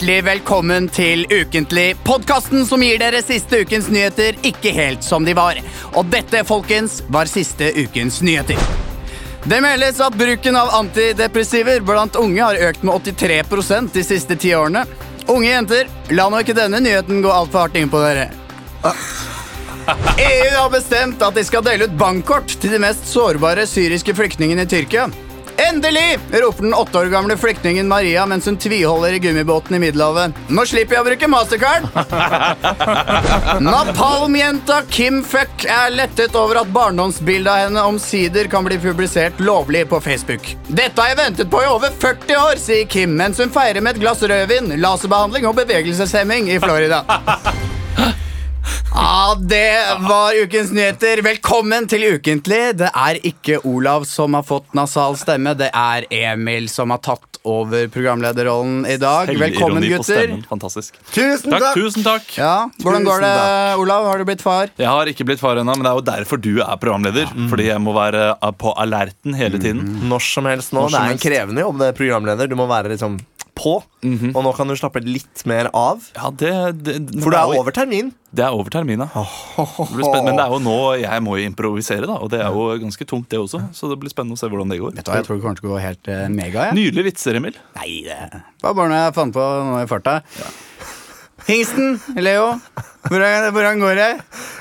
hjertelig velkommen til Ukentlig. Podkasten som gir dere siste ukens nyheter ikke helt som de var. Og dette, folkens, var siste ukens nyheter. Det meldes at bruken av antidepressiver blant unge har økt med 83% de siste ti årene. Unge jenter, la nå ikke denne nyheten gå altfor hardt inn på dere. EU har bestemt at de skal dele ut bankkort til de mest sårbare syriske flyktningene i Tyrkia. Endelig! roper den åtte år gamle flyktningen Maria mens hun tviholder i gummibåten i Middelhavet. Nå slipper jeg å bruke mastercard! Napalmjenta Kim Fuck er lettet over at barndomsbildet av henne omsider kan bli publisert lovlig på Facebook. Dette har jeg ventet på i over 40 år, sier Kim mens hun feirer med et glass rødvin, laserbehandling og bevegelseshemming i Florida. Ja, Det var ukens nyheter. Velkommen til Ukentlig. Det er ikke Olav som har fått nasal stemme, det er Emil som har tatt over programlederrollen i dag. Velkommen, gutter. Fantastisk. Tusen Takk, takk! tusen takk. Ja, Hvordan går det, Olav? Har du blitt far? Jeg har ikke blitt far ennå, men det er jo derfor du er programleder. Fordi jeg må være eh, på alerten hele tiden. Når som helst nå. Når det er en krevende jobb, det programleder. Du må være liksom på. Og nå kan du slappe litt mer av. Ja, det, det, For det er over termin. Det er over termin, ja. Det Men det er jo nå jeg må improvisere, da. Og det er jo ganske tungt, det også. Så det blir spennende å se hvordan det går. Vet du hva, Jeg tror det kommer til å gå helt eh, mega. Ja. Nydelige vitser, Emil. Nei, det var bare noe jeg fant på nå i farta. Hingsten, Leo. Hvordan, hvordan går det?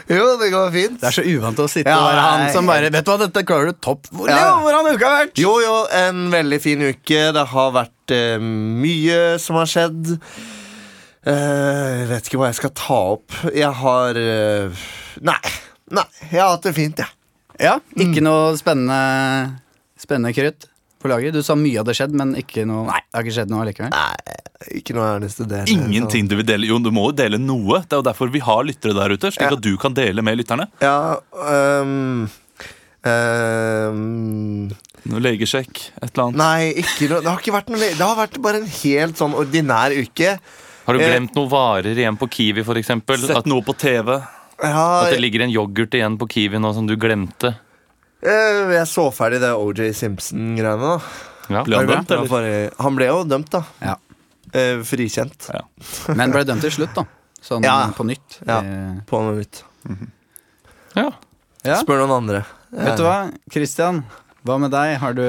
Jo, det går fint. Det er så uvant å sitte Ja, og være han som bare Vet du hva, dette klarer du topp. Hvor, Ja. Leo, hvordan uka har vært? Jo, jo, en veldig fin uke. Det har vært eh, mye som har skjedd. Uh, jeg vet ikke hva jeg skal ta opp. Jeg har uh, Nei. Nei, jeg har hatt det fint, jeg. Ja, ikke noe spennende Spennende krutt på laget. Du sa mye hadde skjedd, men ikke noe Nei, det har ikke skjedd noe allikevel. Nei, ikke noe jeg har lyst til å dele. Ingenting du vil dele. Jo, du må jo dele noe. Det er jo derfor vi har lyttere der ute. Slik Ja. at du kan dele med lytterne. Ja, øhm, øhm, Noe legesjekk, et eller annet. Nei, ikke noe, det har ikke vært noe Det har vært bare en helt sånn ordinær uke. Har du Eh, glemt noen varer igjen på Kiwi, eksempel? Sett At, noe på TV. Ja, at det ligger en yoghurt igjen på Kiwi nå som du glemte? Eh, jeg så ferdig det OJ Simpson-greiene. da Ja. Ble han dømt, eller? Han ble jo dømt, da. Ja. Eh, frikjent. Ja. Men ble dømt til slutt, da. Sånn Ja. på nytt. Ja. Eh, På noe nytt. ja. ja. Spør noen andre. Vet du hva, Christian? Hva med deg? Har du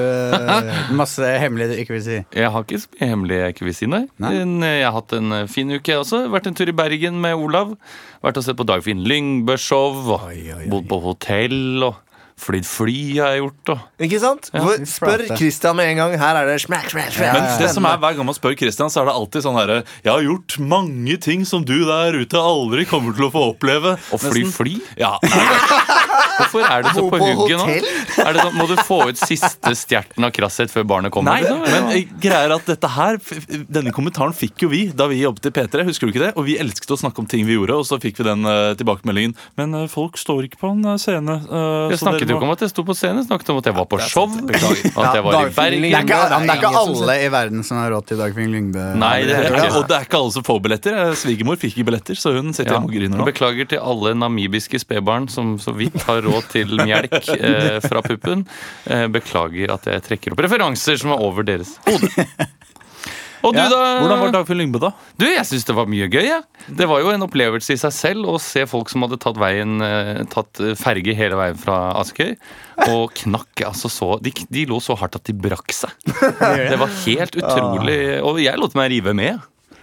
masse hemmelige du ikke vil si? Jeg har ikke så mye hemmelig jeg ikke vil si, nei. Nei. Jeg har hatt en fin uke, jeg også. Vært en tur i Bergen med Olav. Vært og sett på Dagfinn Lyngbø-show. Bodd på hotell. Og flydd fly har jeg gjort. Og Ikke sant? Ja. Spør. Christian med en gang. Her er det smack, smack, smack. Men det som er hver gang man spør Christian, så er det alltid sånn herre Jeg har gjort mange ting som du der ute aldri kommer til å få oppleve. Å fly fly? Ja, nei, Hvorfor er du så på på hugget nå? Er det sånn, må du få ut siste stjerten av krasshet før barnet kommer? Nei, liksom? men greier er at dette her Denne kommentaren fikk jo vi da vi jobbet i P3. Husker du ikke det? Og vi elsket å snakke om ting vi gjorde, og så fikk vi den uh, tilbakemeldingen. Men uh, folk står ikke på en uh, scene. Jeg så snakket jo må- ikke om at jeg sto på scene, snakket om at jeg var på show. sant. At jeg var i Dagfinn Bergen. Det er ikke, det er ikke alle i verden som har råd til Dagfinn Lyngbø. Nei, det er er ikke, og det er ikke alle som får billetter. Svigermor fikk ikke billetter, så hun sitter Ja. hjemme og griner nå. Beklager til alle namibiske spedbarn som så vidt har råd til melk eh, fra puppen. Eh, beklager at jeg trekker opp referanser som er over deres hode. Og du, Ja. da? Hvordan var Dagfinn Lyngbø, da? Du, jeg syns det var mye gøy. Ja. Det var jo en opplevelse i seg selv å se folk som hadde tatt, veien, eh, tatt eh, ferge hele veien fra Askøy. Og knakk altså så de, de lå så hardt at de brakk seg. Det var helt utrolig. Og jeg lot meg rive med.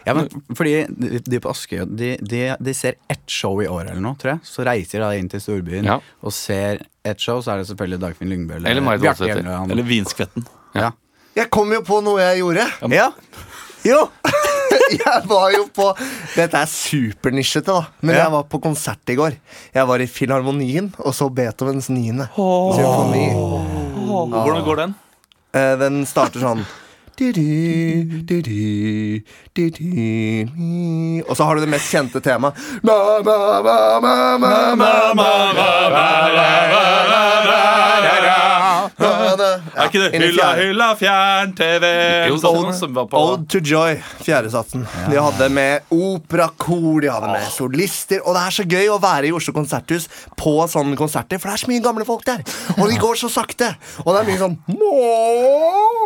Ja, men fordi de, de på Askøy de, de, de ser ett show i året eller noe, tror jeg. Så reiser de inn til storbyen Ja. og ser ett show, så er det selvfølgelig Dagfinn Lyngbø Eller Marit Bjarte Voldsæter. Eller Vinskvetten. Ja. Jeg kom jo på noe jeg gjorde. ja. Jo! jeg var jo på Dette er supernisjete, da. Men Ja. jeg var på konsert i går. Jeg var i Filharmonien og så Beethovens niende symfoni. Hvordan går den? Eh, den starter sånn Og så har du det mest kjente temaet. Ma, ma, ma, ma, ma, ma, ma, Er ikke det hylla, hylla, fjern-TV? Old, Sånn to Joy, fjerdesatsen. De hadde med operakor, de hadde med solister. Og det er så gøy å være i Oslo konserthus på sånne konserter, for det er så mye gamle folk der. Og de går så sakte. Og det er mye sånn!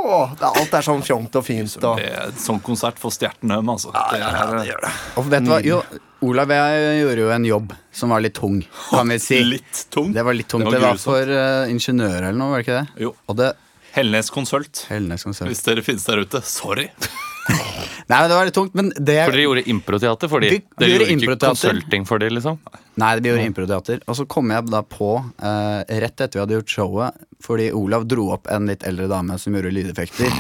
Er, alt er sånn sånn fjongt og fint. Og... Det er stjerten sånn konsert for ja, ja, Det er, Og vet du hva? Jo, Olav, jeg gjorde jo en jobb som var litt tung, kan vi si. Litt tung. Det var litt tungt. Det Det var var, for uh, ingeniører eller noe, var det ikke det? Jo. Og det Hellnes Konsult. Helnes Konsult. Hvis dere finnes der ute, sorry. Nei, men det var litt tungt, men det For dere gjorde improteater for de. Vi- vi Dere gjorde gjorde ikke konsulting for de, liksom. Nei, vi gjorde improteater. Og så kom jeg da på, eh, rett etter vi hadde gjort showet, fordi Olav dro opp en litt eldre dame som gjorde lydeffekter.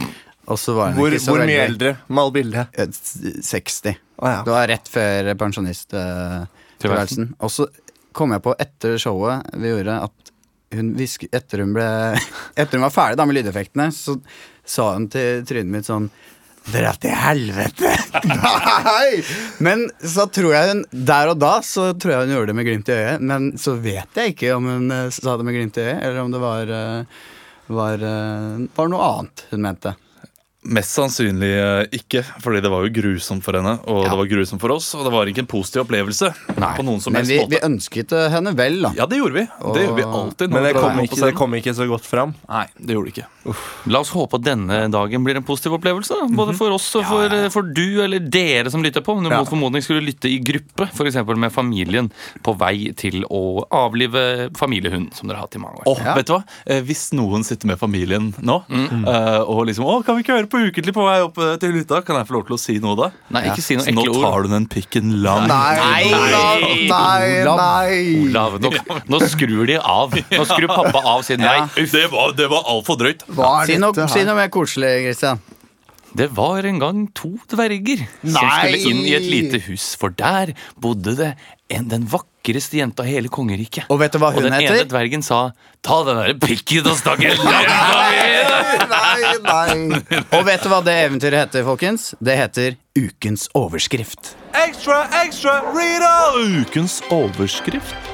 Og så var Hvor, ikke så hvor mye veldig eldre? Mal bildet. Eh, s- 60. Å, ja. Det var rett før pensjonisttilværelsen. og så kom jeg på etter showet vi gjorde, at hun hvisker Etter hun ble Etter hun var ferdig da med lydeffektene, så sa hun til trynet mitt sånn Dra til helvete! Nei! Men så tror jeg hun Der og da så tror jeg hun gjorde det med glimt i øyet. Men så vet jeg ikke om hun eh, sa det med glimt i øyet, eller om det var eh, var, eh, var noe annet hun mente. Mest sannsynlig eh, ikke, fordi det var jo grusomt for henne. Og Ja. det var grusomt for oss, og det var ikke en positiv opplevelse. på noen som Men helst vi, måte. vi ønsket eh, henne vel, da. Ja, det gjorde vi. Det gjorde vi alltid. Men det kom, ikke, det kom ikke så godt fram. Nei, det gjorde det ikke. La oss håpe at denne dagen blir en positiv opplevelse. da. Både for oss og for, for du eller dere som lytter på. Om du Ja. mot formodning skulle lytte i gruppe, f.eks. med familien, på vei til å avlive familiehund, som dere har hatt i mange år. Åh, Ja. vet du hva? Eh, Hvis noen sitter med familien nå Mm. eh, og liksom Å, kan vi ikke høre på Ukentlig på vei opp eh, til hytta? Kan jeg få lov til å si noe da? Nei, ikke si noe Så nå tar du den pikken lang. Nei, nei, Nei, Olav. nei! Olav, nå, nå skrur de av. Nå skrur pappa av sin nei. Det var, det var altfor drøyt. Hva er Si noe, si noe mer koselig, Christian. Det var en gang to dverger som skulle inn i et lite hus, for der bodde det en, den vakreste jenta i hele kongeriket. Og vet du hva Og hun den ene dvergen sa 'ta den derre pikken og stakk en langt Nei, nei. Og vet du hva det eventyret heter, folkens? Det heter Ukens overskrift. Ekstra, ekstra, Rita! Ukens overskrift.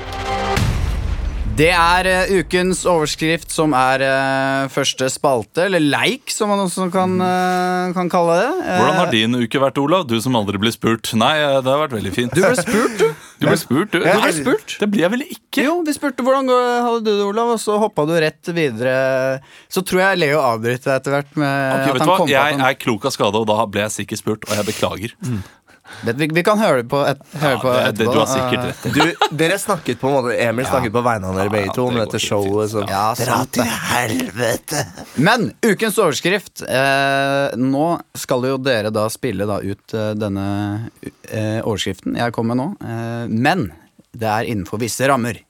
Det er uh, ukens overskrift, som er uh, første spalte, eller leik, som man også kan, uh, kan kalle det. Hvordan har din uke vært, Olav? Du som aldri blir spurt. Nei, det har vært veldig fint. Du ble spurt, du. Du ble spurt, du. Du ble spurt. Det blir jeg vel ikke? Jo, vi spurte hvordan hadde du det, Olav, og så hoppa du rett videre. Så tror jeg Leo avbryter deg etter hvert med Ok, at vet du hva? Jeg er klok av skade, og da ble jeg sikkert spurt, og jeg beklager. Vi, vi kan høre på, et, høre Ja, det, det, etterpå. du har sikkert rett. Du, dere snakket på en måte Emil snakket på vegne av dere begge to om dette showet. Så. Ja, Dra til helvete! Men ukens overskrift eh, Nå skal jo dere da spille da ut eh, denne eh, overskriften jeg kom med nå. Eh, men det er innenfor visse rammer.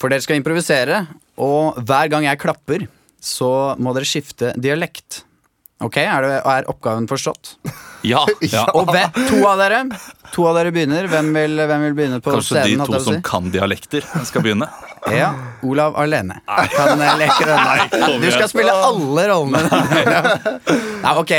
For dere skal improvisere, og hver gang jeg klapper, så må dere skifte dialekt. Ok, Er, det, er oppgaven forstått? Ja. Ja. Og ve, to av dere To av dere begynner. Hvem vil, hvem vil begynne på Kanskje de to som si? kan dialekter, skal begynne? Ja, Olav alene. Kan eh, leke denne. Du skal spille alle rollene. Nei, ok.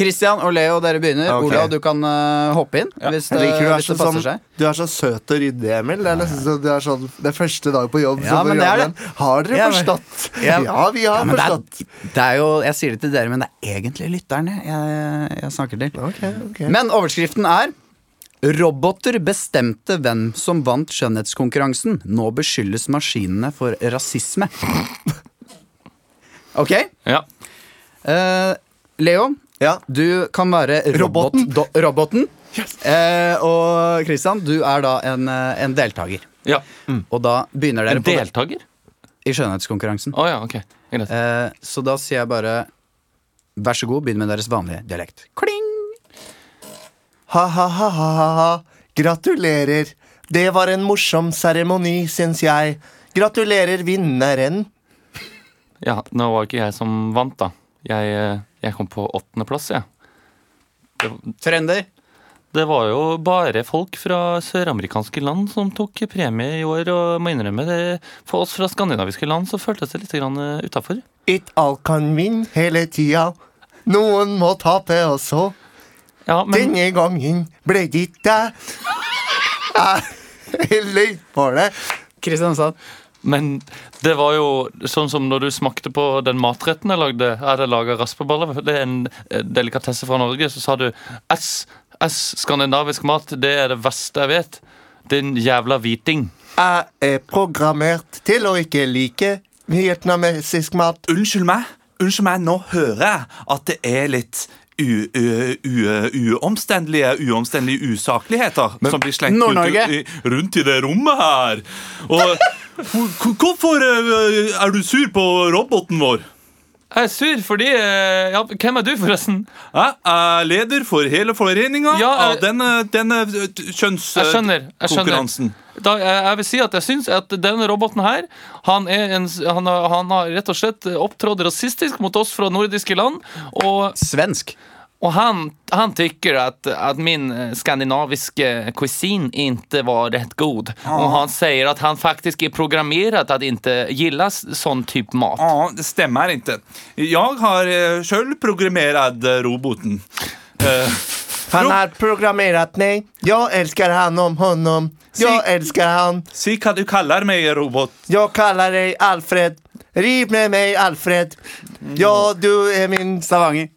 Christian og Leo, dere begynner. Okay. Olav, du kan uh, hoppe inn hvis det, du hvis det passer sånn, seg. du er så søt og ryddig, Emil. Det er nesten så, du er sånn, det er første dag på jobb. Ja, så men det er det. Har dere Ja, men- forstått? Ja. Ja, vi har Ja, men det, forstått. er, det er jo, Jeg sier det til dere, men det egentlig lytterne jeg, jeg snakker til. Okay, okay. Men overskriften er Roboter bestemte hvem som vant skjønnhetskonkurransen. Nå beskyldes maskinene for rasisme. Ok? ja. Uh, Leo, Ja. du kan være robot, Roboten. do, roboten. Eh, og Christian, du er da en, eh, en deltaker. ja. Og da begynner dere En på det, deltaker? i skjønnhetskonkurransen. Oh, ja, okay. Eh, så da sier jeg bare vær så god, begynn med deres vanlige dialekt. Kling! Ha-ha-ha-ha-ha. Gratulerer. Det var en morsom seremoni, syns jeg. Gratulerer vinneren. Ja, nå var ikke jeg som vant, da. Jeg, eh, jeg kom på åttendeplass, jeg. Trender. Det var jo bare folk fra søramerikanske land som tok premie i år, og jeg må innrømme det. For oss fra skandinaviske land så føltes det litt utafor. Ikke alt kan vinne hele tida. Noen må tape også. Ja, men Denne gangen ble det ikke deg. Jeg løy for det. Kristiansand. Men det var jo sånn som når du smakte på den matretten jeg lagde. Jeg hadde laga raspeballer. Det er en eh, delikatesse fra Norge. Så sa du S, S, skandinavisk mat, det er det verste jeg vet. Din jævla hviting. Jeg er programmert til å ikke like vietnamesisk mat. Unnskyld meg. unnskyld meg, nå hører jeg at det er litt u- u- u- uomstendelige uomstendelige usakligheter som blir slengt Nord-Norge. i- rundt i det rommet her. Og hvorfor er du sur på roboten vår? Jeg er sur fordi eh, ja, Hvem er du, forresten? Jeg er leder for hele foreninga Ja, av denne, denne Jeg. Jeg kjønnskonkurransen. Da, jeg, jeg vil si at jeg syns at denne roboten her Han, er en, han, har, han har rett og slett opptrådt rasistisk mot oss fra nordiske land. Og, Svensk. Og han, han tycker at, at min eh, skandinaviske cuisine ikke var rett god. Og han sier at han faktisk er programmert at ikke gillar sånn type mat. Ja, det stemmer ikke. Jeg har uh, sjøl programmert eh, roboten. Eh, Han har programmerat mig. Jag älskar han om honom. Jag Si- älskar han. si hva du kaller meg, robot. Jag kallar dig Alfred. Riv med mig, Alfred. Ja, du är min... Stavanger.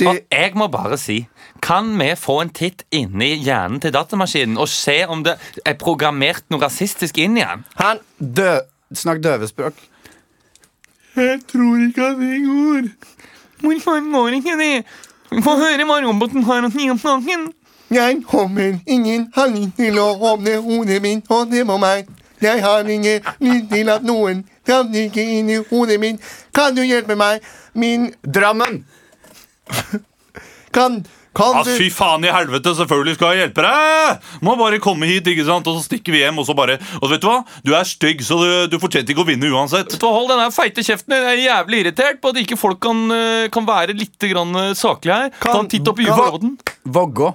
Du... Og jeg må bare si Kan vi få en titt inni hjernen til datamaskinen og se om det er programmert noe rasistisk inn i den? Han... Dø Snakk døvespråk. Jeg tror ikke at det går. Hvorfor går ikke det? Få høre hva roboten har å si om saken. Jeg kommer ingen handling til å åpne hodet mitt, og det må meg. Jeg har ingen lyst til at noen kan stikke inn i hodet mitt. Kan du hjelpe meg? Min Drammen! Kan Kan Ja, du fy faen i helvete, selvfølgelig skal jeg hjelpe deg! Må bare komme hit, ikke sant? og så stikker vi hjem. Og så bare Og vet du hva? Du er stygg, så du, du fortjente ikke å vinne uansett. Så hold den der feite kjeften din. Jeg er jævlig irritert på at ikke folk kan, eh, kan være litt grann eh, saklige her. Ta en titt opp i kan- roboten. Vågå.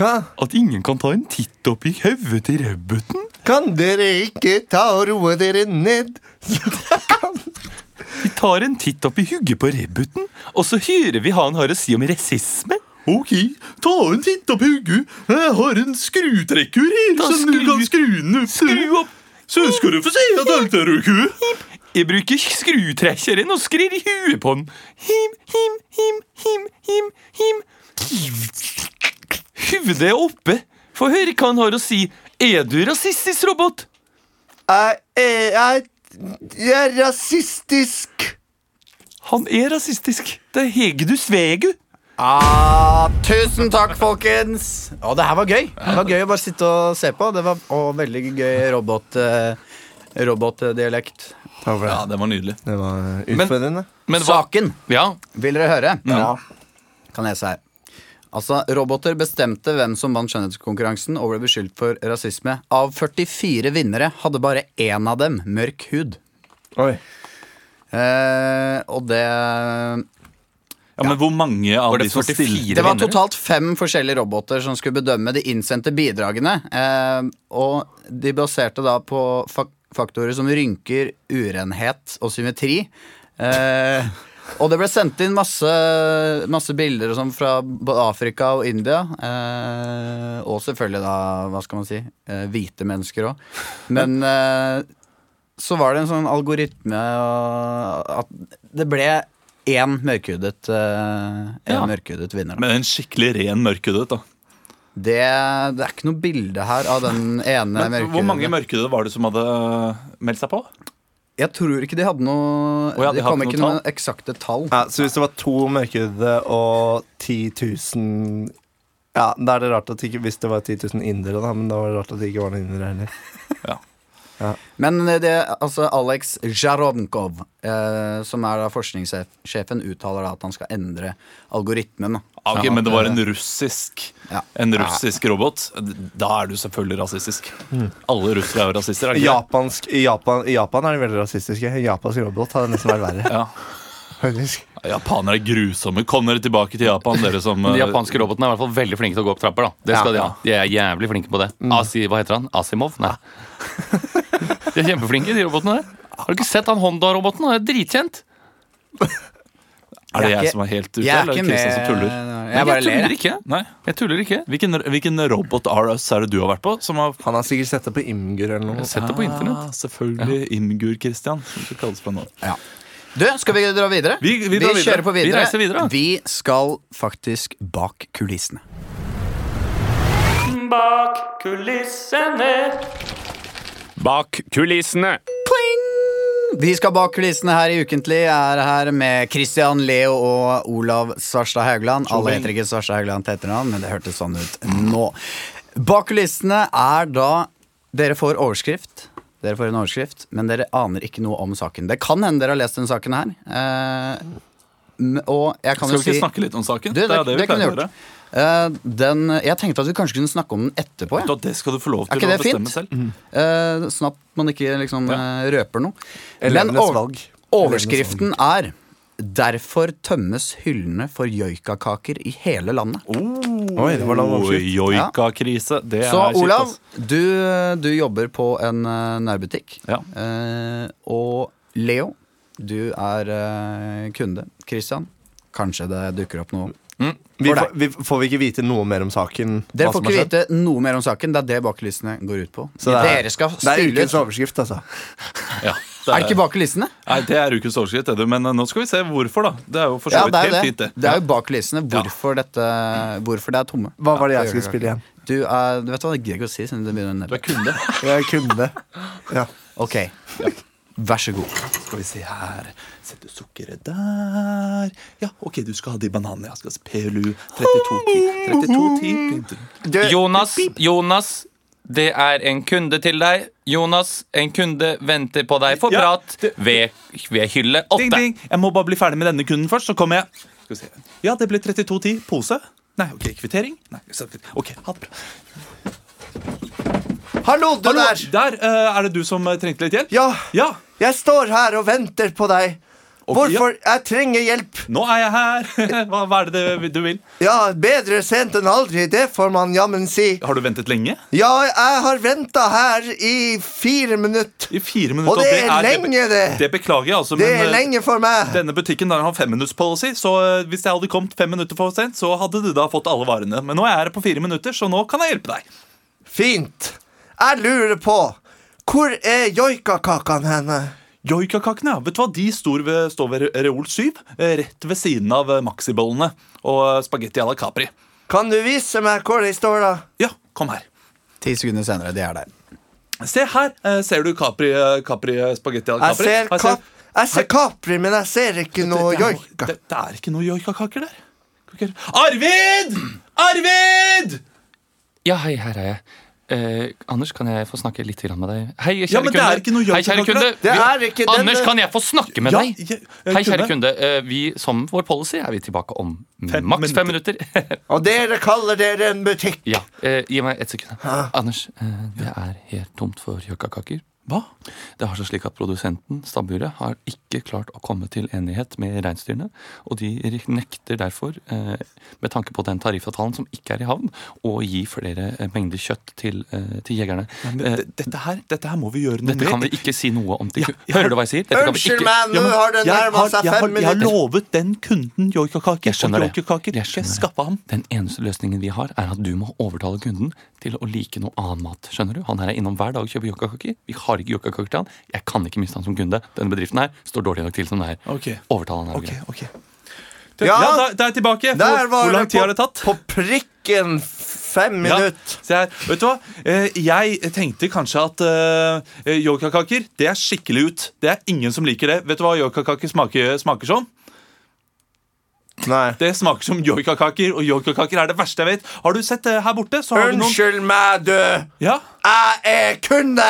Hva? At ingen kan ta en titt opp i hodet til roboten? Kan dere ikke ta og roe dere ned? Vi tar en titt opp i hugget på Rebuten, og så hører vi hva han har å si om rasisme. Ok, ta en titt opp i hugget. Jeg har en skrutrekker her, Da som du kan skru den opp. Skru opp. Så skal du få se at alt er ok. Jeg bruker skrutrekkeren og skrir i huet på den. Him, him, him, him, him, him. Hodet er oppe. Få høre hva han har å si. Er du rasistisk, robot? Jeg er, jeg, jeg er rasistisk. Han er rasistisk. Det er Hegdu Svegu. Ah, tusen takk, folkens! Å, det her var gøy. Det var gøy å bare sitte og se på. Det var å, veldig gøy robot, eh, robotdialekt. Ja, det var nydelig. Det var utfordrende. Men hva? Saken, Ja, vil dere høre? Ja. Kan lese her. Altså, Roboter bestemte hvem som vant skjønnhetskonkurransen og ble beskyldt for rasisme. Av 44 vinnere hadde bare én av dem mørk hud. Oi. Eh, og det Ja, Men hvor mange av de som 44? stilte Det var totalt fem forskjellige roboter som skulle bedømme de innsendte bidragene. Eh, og de baserte da på fak faktorer som rynker, urenhet og symmetri. Eh, og det ble sendt inn masse, masse bilder sånn fra Afrika og India. Eh, og selvfølgelig da, hva skal man si, eh, hvite mennesker òg. Men eh, så var det en sånn algoritme og at det ble én mørkhudet, eh, Ja. mørkhudet vinner. Da. Men en skikkelig ren mørkhudet, da. Det, det er ikke noe bilde her av den ene mørkhudede. hvor mange mørkhudede var det som hadde meldt seg på? Jeg tror ikke de hadde noe oh, ja, de Det hadde kom ikke ikke noe noen eksakte tall. Ja, så hvis det var to mørkhudede og 10 000 Ja, da er det rart at ikke Hvis det var 10 000 indere, da, men da var det rart at det ikke var noen indere heller. Men det, altså Alex Zjaronkov, eh, som er da forskningssjefen, uttaler da at han skal endre algoritmen. da. Ah, ok, Sånn men det var eh, en russisk Ja. En russisk robot. Da er du selvfølgelig rasistisk. Alle russere er jo rasister. er det ikke det? Japansk, i, Japan, I Japan er de veldig rasistiske. En japansk robot hadde nesten vært verre. Ja. Faktisk. Japanere er grusomme. Kom dere tilbake til Japan, dere som De øh, japanske robotene er i hvert fall veldig flinke til å gå opp trapper. da Det skal Ja. De ha De er jævlig flinke på det. Asi, hva heter han? Asimov? Nei. De er kjempeflinke, de robotene der. Har du ikke sett han Honda-roboten? Han er dritkjent. Er det Jeg jeg som er helt ute, Jeg er eller er det Kristian som tuller? Nei, Jeg bare jeg tuller ikke. Nei. Jeg tuller ikke. Hvilken, hvilken robot RS er det du har vært på? Som har Han har sikkert sett det på Imgur eller noe. Sett det på internett. Ah, selvfølgelig. Imgur Christian, som det kalles fra nå. Ja. Du, skal vi dra videre? Vi- vi drar videre. kjører på Vi reiser videre. Vi skal faktisk bak kulissene. Bak kulissene. Bak kulissene. Vi skal bak kulissene her i Ukentlig. Er her med Christian, Leo og Olav Svarstad Haugland. Alle heter ikke Svarstad Haugland til etternavn, men det hørtes sånn ut nå. Bak kulissene er da Dere får overskrift. Dere får en overskrift, men dere aner ikke noe om saken. Det kan hende dere har lest denne saken her. Eh, og jeg kan Skal jo vi ikke si snakke litt om saken? Du, det, det er det vi det kunne pleier å gjøre. gjort. Eh, den, jeg tenkte at vi kanskje kunne snakke om den etterpå. Ja. Det skal du få lov Er til ikke å det bestemme fint? selv. Eh, sånn at man ikke liksom eh, røper noe. Men over- valg. overskriften er Derfor tømmes hyllene for joikakaker i hele landet. Oi, det var lang. Joika-krise. Det Så er kjipt, Olav, du, du jobber på en uh, nærbutikk. Ja. Eh, og Leo, du er eh, kunde. Christian, kanskje det dukker opp noe. Vi får, vi, får vi ikke vite noe mer om saken? Dere får ikke vite noe mer om saken. Det er det bakelistene går ut på. Så det er, Dere skal det er ukens overskrift, altså. Ja, Er det ikke bakelistene? Nei, det er ukens overskrift, det. Men eh, nå skal vi se hvorfor, da. Det er jo for så vidt det er helt det. fint, det. Det er jo bak kulissene hvorfor, dette, hvorfor det er tomme. Hva var det jeg skulle spille igjen? Du er, du vet hva, det gidder jeg ikke å si. Siden det begynner å Du er kunde. Jeg er kunde. Ja. Ok, vær så god. Skal vi se her Sette sukkeret der. Ja, OK, du skal ha de bananene. Jeg skal se PLU 3210. 3210. Jonas, Jonas, det er en kunde til deg. Jonas, en kunde venter på deg for Ja, prat det- ved, ved hylle åtte. 8. Jeg må bare bli ferdig med denne kunden først, så kommer jeg. Skal vi se. Ja, det ble 3210. Pose? Nei, ok, kvittering? Nei, ok, ha det bra. Hallo, du Hallo, der! der uh, er det du som eh, trengte litt hjelp? Ja, Ja, jeg står her og venter på deg. Ok, Hvorfor? Jeg trenger hjelp. nå er jeg her. Hva, hva er det det du vil? Ja, bedre sent enn aldri, det får man jammen si. Har du ventet lenge? Ja, jeg har venta her i fire minutter. I fire minutter. Og det er lenge, det. Det beklager jeg, altså. Det men er eh, lenge for meg. denne butikken der har femminuttspolicy, så eh, hvis jeg hadde kommet fem minutter for sent, så hadde du da fått alle varene. Men nå er jeg her på fire minutter, så nå kan jeg hjelpe deg. Fint. Jeg lurer på Hvor er joikakakene henne? Joikakakene, ja. Vet du hva? De står ved, står ved Reol 7, eh, rett ved siden av maxibollene Maxi-bollene og eh, spagetti à la Capri. Kan du vise meg hvor de står, da? Ja, kom her. Ti sekunder senere, de er der. Se her. eh, Ser du Capri, eh, Capri eh, spagetti à la Jeg Capri? ser, Her kap jeg ser Capri, men jeg ser ikke noe det, joika. det, det er ikke noe joikakaker der. Arvid! Arvid! Ja, hei, her er jeg. Eh, Anders, kan jeg få snakke litt med deg? Hei, kjære Ja, kunde. Hei, kjære kunde. Det Vi- er Anders, kan jeg få snakke med Ja, deg? jeg- jeg Hei, kjære kunde. kunde. Eh, vi, som vår policy er vi tilbake om Fem maks fem minutter. Og dere kaller dere en butikk. ja, eh, Gi meg et sekund. Anders, eh, det er helt tomt for joikakaker. Hva? Det har seg slik at Produsenten, stabburet, har ikke klart å komme til enighet med reinsdyrene. Og de nekter derfor, eh, med tanke på den tariffavtalen som ikke er i havn, å gi flere eh, mengder kjøtt til, eh, til jegerne. Men Eh, dette, her, dette her må vi gjøre noe dette kan vi ikke si noe om til Ja, ku- Hører du hva jeg sier? Dette Unnskyld ikke- meg, nå har det jeg nærma seg jeg har- Jeg har lovet den kunden joikakaker. Jeg skjønner og det. joikakaker Jeg skal jeg skaffe ham. Den eneste løsningen vi har, er at du må overtale kunden til å like noe annen mat. Skjønner du? Han her er innom hver dag og kjøper joikakaker. Vi har ikke joikakaker til han. Jeg kan ikke miste han som kunde. Denne bedriften her står dårlig nok til som det er. Okay. Overtal han okay. Ok, greier. ok Du, Ja, ja, da, da er jeg tilbake. Der Hvor, var hvor lang tid har det tatt? På prikken fem minutter. Ja. Vet du hva? Eh, Jeg tenkte kanskje at uh, yogakaker, det er skikkelig ut. Det er ingen som liker det. Vet du hva yogakaker smaker, smaker som? Nei. Det smaker som joikakaker, og joikakaker er det verste jeg vet. Har du sett det her borte? Så har vi noen Unnskyld meg, du. Ja, Jeg er kunde,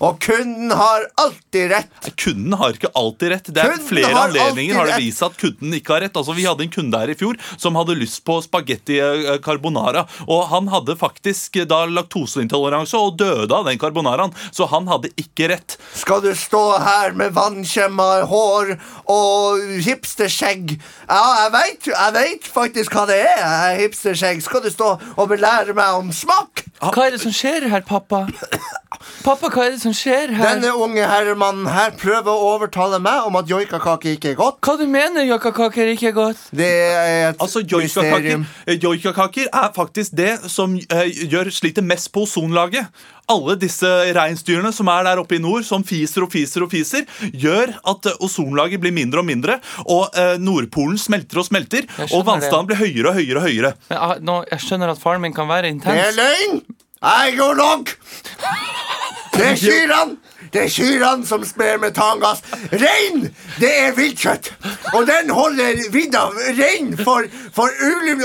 og kunden har alltid rett. Kunden har ikke alltid rett. Det er Kunden flere har anledninger har det vist seg at kunden ikke har rett. Altså, Vi hadde en kunde her i fjor som hadde lyst på spagetti eh, carbonara. Og han hadde faktisk eh, da laktoseintoleranse og døde av den carbonaraen. Så han hadde ikke rett. Skal du stå her med vannkjemma hår og hipsterskjegg? Ja, jeg veit jeg vet faktisk hva det er Hipsterskjegg. Skal du stå og belære meg om smak? Hva er det som skjer her, pappa? Pappa, hva er det som skjer her? Denne unge herremannen her prøver å overtale meg om at joikakake ikke er godt. Hva du mener joikakaker ikke er godt? Det er et Altså, Joikakaker mysterium. joikakaker er faktisk det som uh, gjør sliter mest på ozonlaget. Alle disse reinsdyrene som er der oppe i nord, som fiser og fiser og fiser, gjør at eh, ozonlaget blir mindre og mindre, og eh, Nordpolen smelter og smelter, og vannstanden blir høyere og høyere og høyere. Men, ah, nå, jeg skjønner at faren min kan være intens. Det er løgn! Jeg går nok! Det er kyrne! Det er kyrne som sprer metangass. Rein, det er viltkjøtt. Og den holder vidda rein for, for,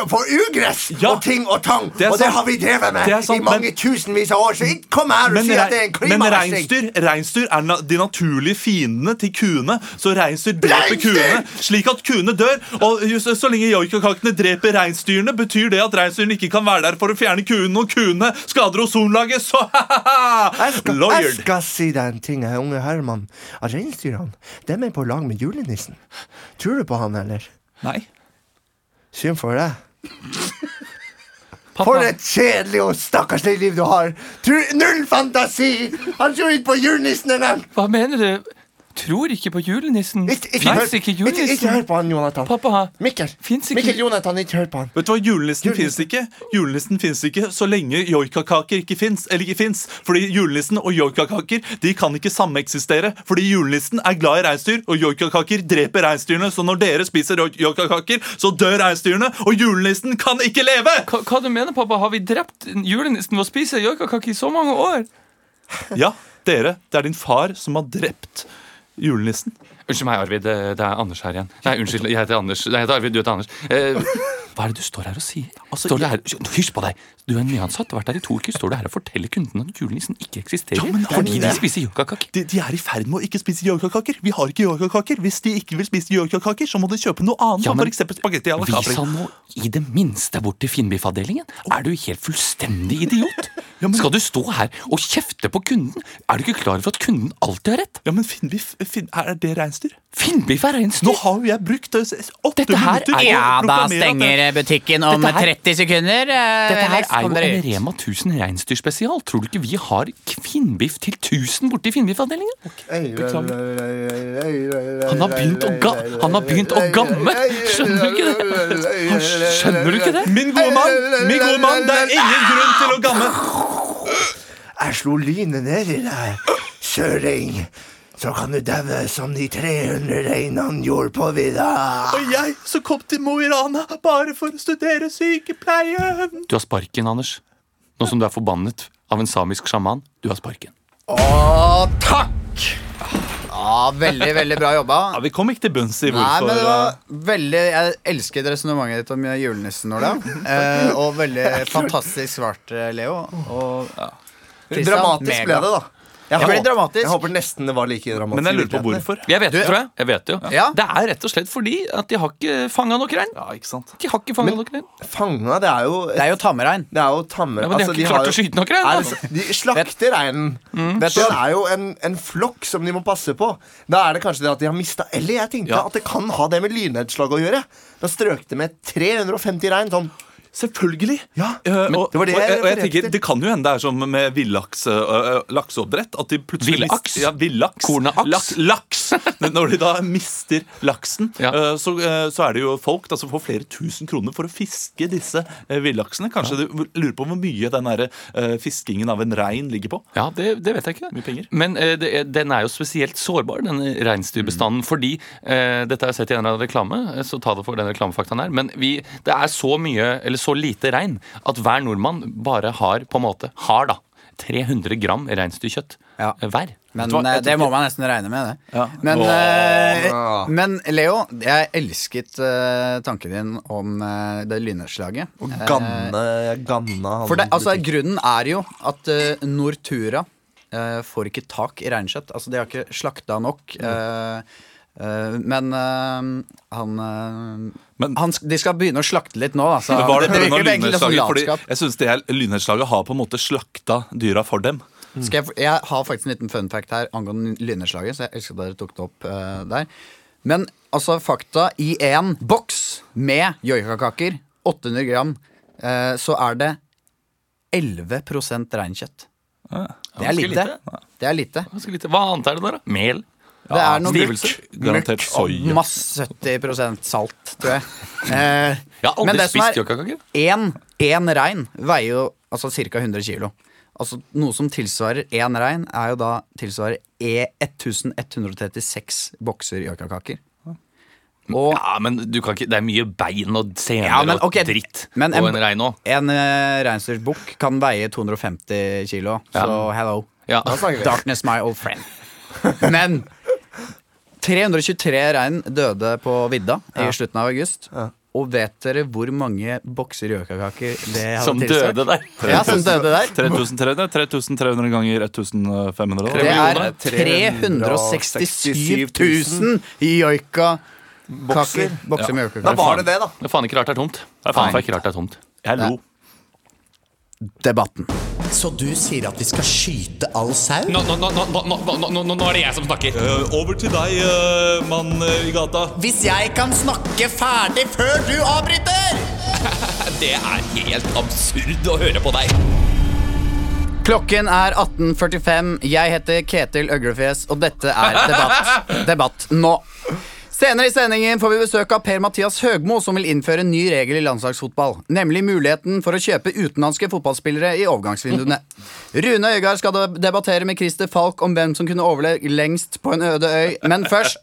for ugress Ja. og ting og tang. Det og det har vi drevet med sant, i mange men- tusenvis av år. Så ikke kom her og si at det er en rei- men klimaversting. reinsdyr, er na de naturlige fiendene til kuene. Så reinsdyr dreper kuene, slik at kuene dør. Og just, så lenge joikakakene dreper reinsdyrene, betyr det at reinsdyrene ikke kan være der for å fjerne kuene, og kuene skader ozonlaget. Så ha-ha-ha! Jeg, skal si deg en ting, unge Herman. At reinsdyrene dem er på lag med julenissen. Tror du på han, eller? Nei. Synd for deg. Pappa, For et kjedelig og stakkarslig liv du har. Null fantasi! Han tror ikke på julenissen engang! hva mener du? Tror ikke på julenissen. Ikke, ikke, hør- Fins ikke julenissen. ikke hør på han, Jonathan. Pappa, Mikkel, ikke- Mikkel Jonathan, ikke hør på han. Vet du hva, Julenissen Julenissen. fins ikke Julenissen finnes ikke så lenge joikakaker ikke fins. Eller ikke fins. Fordi julenissen og joikakaker de kan ikke sameksistere. Fordi julenissen er glad i reinsdyr, og joikakaker dreper reinsdyrene. Så når dere spiser joikakaker, så dør reinsdyrene, og julenissen kan ikke leve! hva, hva du mener pappa? Har vi drept julenissen ved å spise joikakaker i så mange år? Ja, dere. Det er din far som har drept julenissen. Unnskyld meg, Arvid. Det er Anders her igjen. Nei, unnskyld, jeg heter Anders. Nei, jeg heter Arvid, du heter Anders. Eh, hva er det du står her og sier? står du her, Hysj på deg! Du er nyansatt, har vært der i to uker. Står du her og forteller kundene at julenissen ikke eksisterer? Ja, men fordi de spiser yogakaker? De, de er i ferd med å ikke spise yogakaker. Vi har ikke yogakaker. Hvis de ikke vil spise yogakaker, så må de kjøpe noe annet. Ja, som men eksempel spagetti à la Vis Capri. han nå i det minste bort til Finnbiff-avdelingen. Er du helt fullstendig idiot? Skal du stå her og kjefte på kunden? Er du ikke klar over at kunden alltid har rett? Ja, men Finnbiff, Finn, er det reinsdyr? Finnbiff er reinsdyr. Nå har jo jeg brukt eh, åtte her minutter på er- å Ja, proklamere butikken om her- 30 sekunder. eh, Dette her er jo en. Rema 1000 reinsdyrspesial. Tror du ikke vi har kvinnbiff til 1000 borte i Finnbiff-avdelingen? Han har begynt å ga Han har begynt å gamme! Skjønner du ikke det? Skjønner du ikke det? Min gode mann, min gode mann, det er ingen grunn til å gamme. Jeg slo lynet ned i deg, søring. Så kan du daue som de 300 reinene gjorde på vidda. Og jeg som kom til Mo i Rana bare for å studere sykepleien. Du har sparken, Anders. Nå som du er forbannet av en samisk sjaman. Du har sparken. Å, takk! Ja, veldig, veldig bra jobba. Ja, Vi kom ikke til bunns i Nei, hvorfor men det var eh, veldig Jeg elsket resonnementet ditt om julenissen, Ola. Eh, og veldig fantastisk svart, eh, Leo. Og ja. Dramatisk ble det, da. Jeg, Det håper- dramatisk. jeg håper nesten det var like dramatisk. Men jeg lurer på hvorfor. Jeg vet det, Du- tror jeg. jeg vet det jo. Ja. Det er rett og slett fordi at de har ikke fanga nok rein. Ja, ikke sant De har ikke fanga nok rein. Fanga, det er jo Det er jo tamrein. Det er jo tamme Ja, men de har altså, ikke de klart har, å skyte nok rein, det De slakter reinen. Mm. Det er jo en, en flokk som de må passe på. Da er det kanskje det at de har mista Eller jeg tenkte Ja. at det kan ha det med lynnedslag å gjøre. Da strøk det med 350 rein. Sånn. Selvfølgelig. Ja, Eh, men og, det var det jeg og jeg tenker. Det kan jo hende det er som med villaks øh, øh, lakseoppdrett. At de plutselig Villaks? Ja, villaks. Lak, laks. Når de da mister laksen, Ja. så, så er det jo folk da, som får flere tusen kroner for å fiske disse villaksene. Kanskje du lurer på hvor mye den der, fiskingen av en rein ligger på? Ja, det, det vet jeg ikke. Mye penger. Men eh, det, den er jo spesielt sårbar, denne reinsdyrbestanden. Fordi eh, Dette har jeg sett i en eller annen reklame, eh, så ta det for den reklamefaktaen her. Men vi, det er så mye, eller så lite rein, at hver nordmann bare har på en måte Har, da. 300 gram reinsdyrkjøtt Ja. hver. Men eh, det må man nesten regne med, det. Ja. Men, eh, men Leo, jeg elsket eh, tanken din om det lynnedslaget. Og ganne, ganne, ganna han For det, altså, grunnen er jo at uh, Nortura får ikke tak i reinkjøtt. Altså, de har ikke slakta nok. eh, men eh, han, eh, Men- han De skal begynne å slakte litt nå, Altså. Så var det det lynnedslaget? Fordi jeg synes det her lynnedslaget har på en måte slakta dyra for dem. Skal jeg, jeg har faktisk en liten fun fact her angående lynnedslaget, så jeg elsker at dere tok det opp uh, der. Men altså, fakta i en boks med joikakaker, 800 gram, uh, så er det 11% reinkjøtt. Det er lite. lite. Det er lite. Ganske lite. Hva annet er det der, da? Mel? Det er noe mørkt. Garantert soya. masse 70% salt, tror jeg. Eh, Jeg har men aldri spist er joikakaker. én, rein veier jo altså ca. 100 kilo. Altså Noe som tilsvarer én rein, er jo da tilsvarer E 1136 bokser joikakaker. Og Ja, men du kan ikke, det er mye bein og sener Ja, men, og dritt men og en- en rein òg. en uh, reinsdyrbukk kan veie 250 kilo, så hello. Ja. Darkness, my old friend. Men 323 rein døde på vidda i slutten av august. Og vet dere hvor mange bokser gjøkakaker det hadde Som tilsvart? døde der. Ja, som døde der. 3300, 3300 ganger 1500. Det er 367 000 joikakaker. Bokser. Bokser med Da var det det, da. Det er faen ikke rart det er tomt. Det er faen ikke rart det er tomt. Jeg lo. Debatten. Så du sier at vi skal skyte all sau? Nå, nå, nå, nå, nå, nå, nå, nå er det jeg som snakker. Eh, over til deg, eh, mann eh, i gata. Hvis jeg kan snakke ferdig før du avbryter! Det er helt absurd å høre på deg. Klokken er 18.45. Jeg heter Ketil Øglefjes, og dette er Debatt. Debatt nå. Senere i sendingen får vi besøk av Per-Mathias Høgmo, som vil innføre en ny regel i landslagsfotball. Nemlig muligheten for å kjøpe utenlandske fotballspillere i overgangsvinduene. Rune Øygard skal debattere med Christer Falk om hvem som kunne overleve lengst på en øde øy. Men først.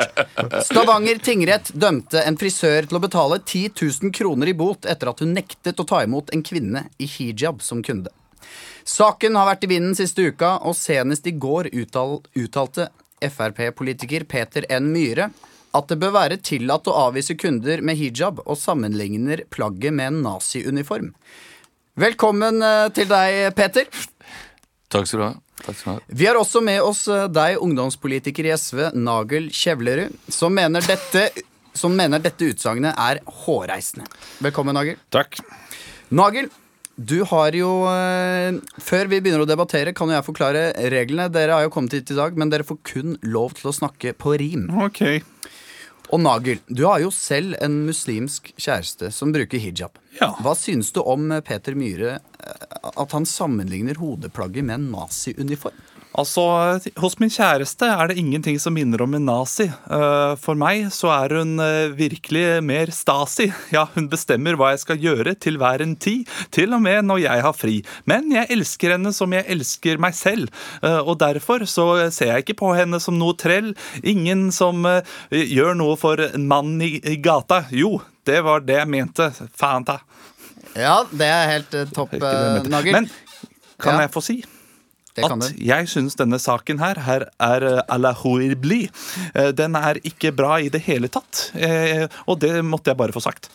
Stavanger tingrett dømte en frisør til å betale 10 000 kroner i bot etter at hun nektet å ta imot en kvinne i hijab som kunde. Saken har vært i vinden siste uka, og senest i går uttal, uttalte Frp-politiker Peter N. Myhre at det bør være tillatt å avvise kunder med hijab, og sammenligner plagget med en naziuniform. Velkommen eh, til deg, Peter. Takk skal du ha. Takk skal du ha. Vi har også med oss eh, deg, ungdomspolitiker i SV, Nagel Kjevlerud, som mener dette, som mener dette utsagnet er hårreisende. Velkommen, Nagel. Takk. Nagel, du har jo eh, Før vi begynner å debattere, kan jo jeg forklare reglene. Dere har jo kommet hit i dag, men dere får kun lov til å snakke på rim. Ok. Og Nagel, du har jo selv en muslimsk kjæreste som bruker hijab. Ja. Hva syns du om Peter Myhre, eh, at han sammenligner hodeplagget med en naziuniform? Altså, Hos min kjæreste er det ingenting som minner om en nazi. Eh, For meg så er hun eh, virkelig mer Stasi. Ja, Hun bestemmer hva jeg skal gjøre til hver en tid, til og med når jeg har fri. Men jeg elsker henne som jeg elsker meg selv, Eh, og derfor så ser jeg ikke på henne som noe trell. Ingen som gjør noe for en mann i, gata. Jo, det var det jeg mente. Faen ta. Ja, det er helt topp. Nagel. Men kan Ja. jeg få si? At jeg syns denne saken her, her er eh, à la horribli. Eh, Den er ikke bra i det hele tatt. Eh, Og det måtte jeg bare få sagt.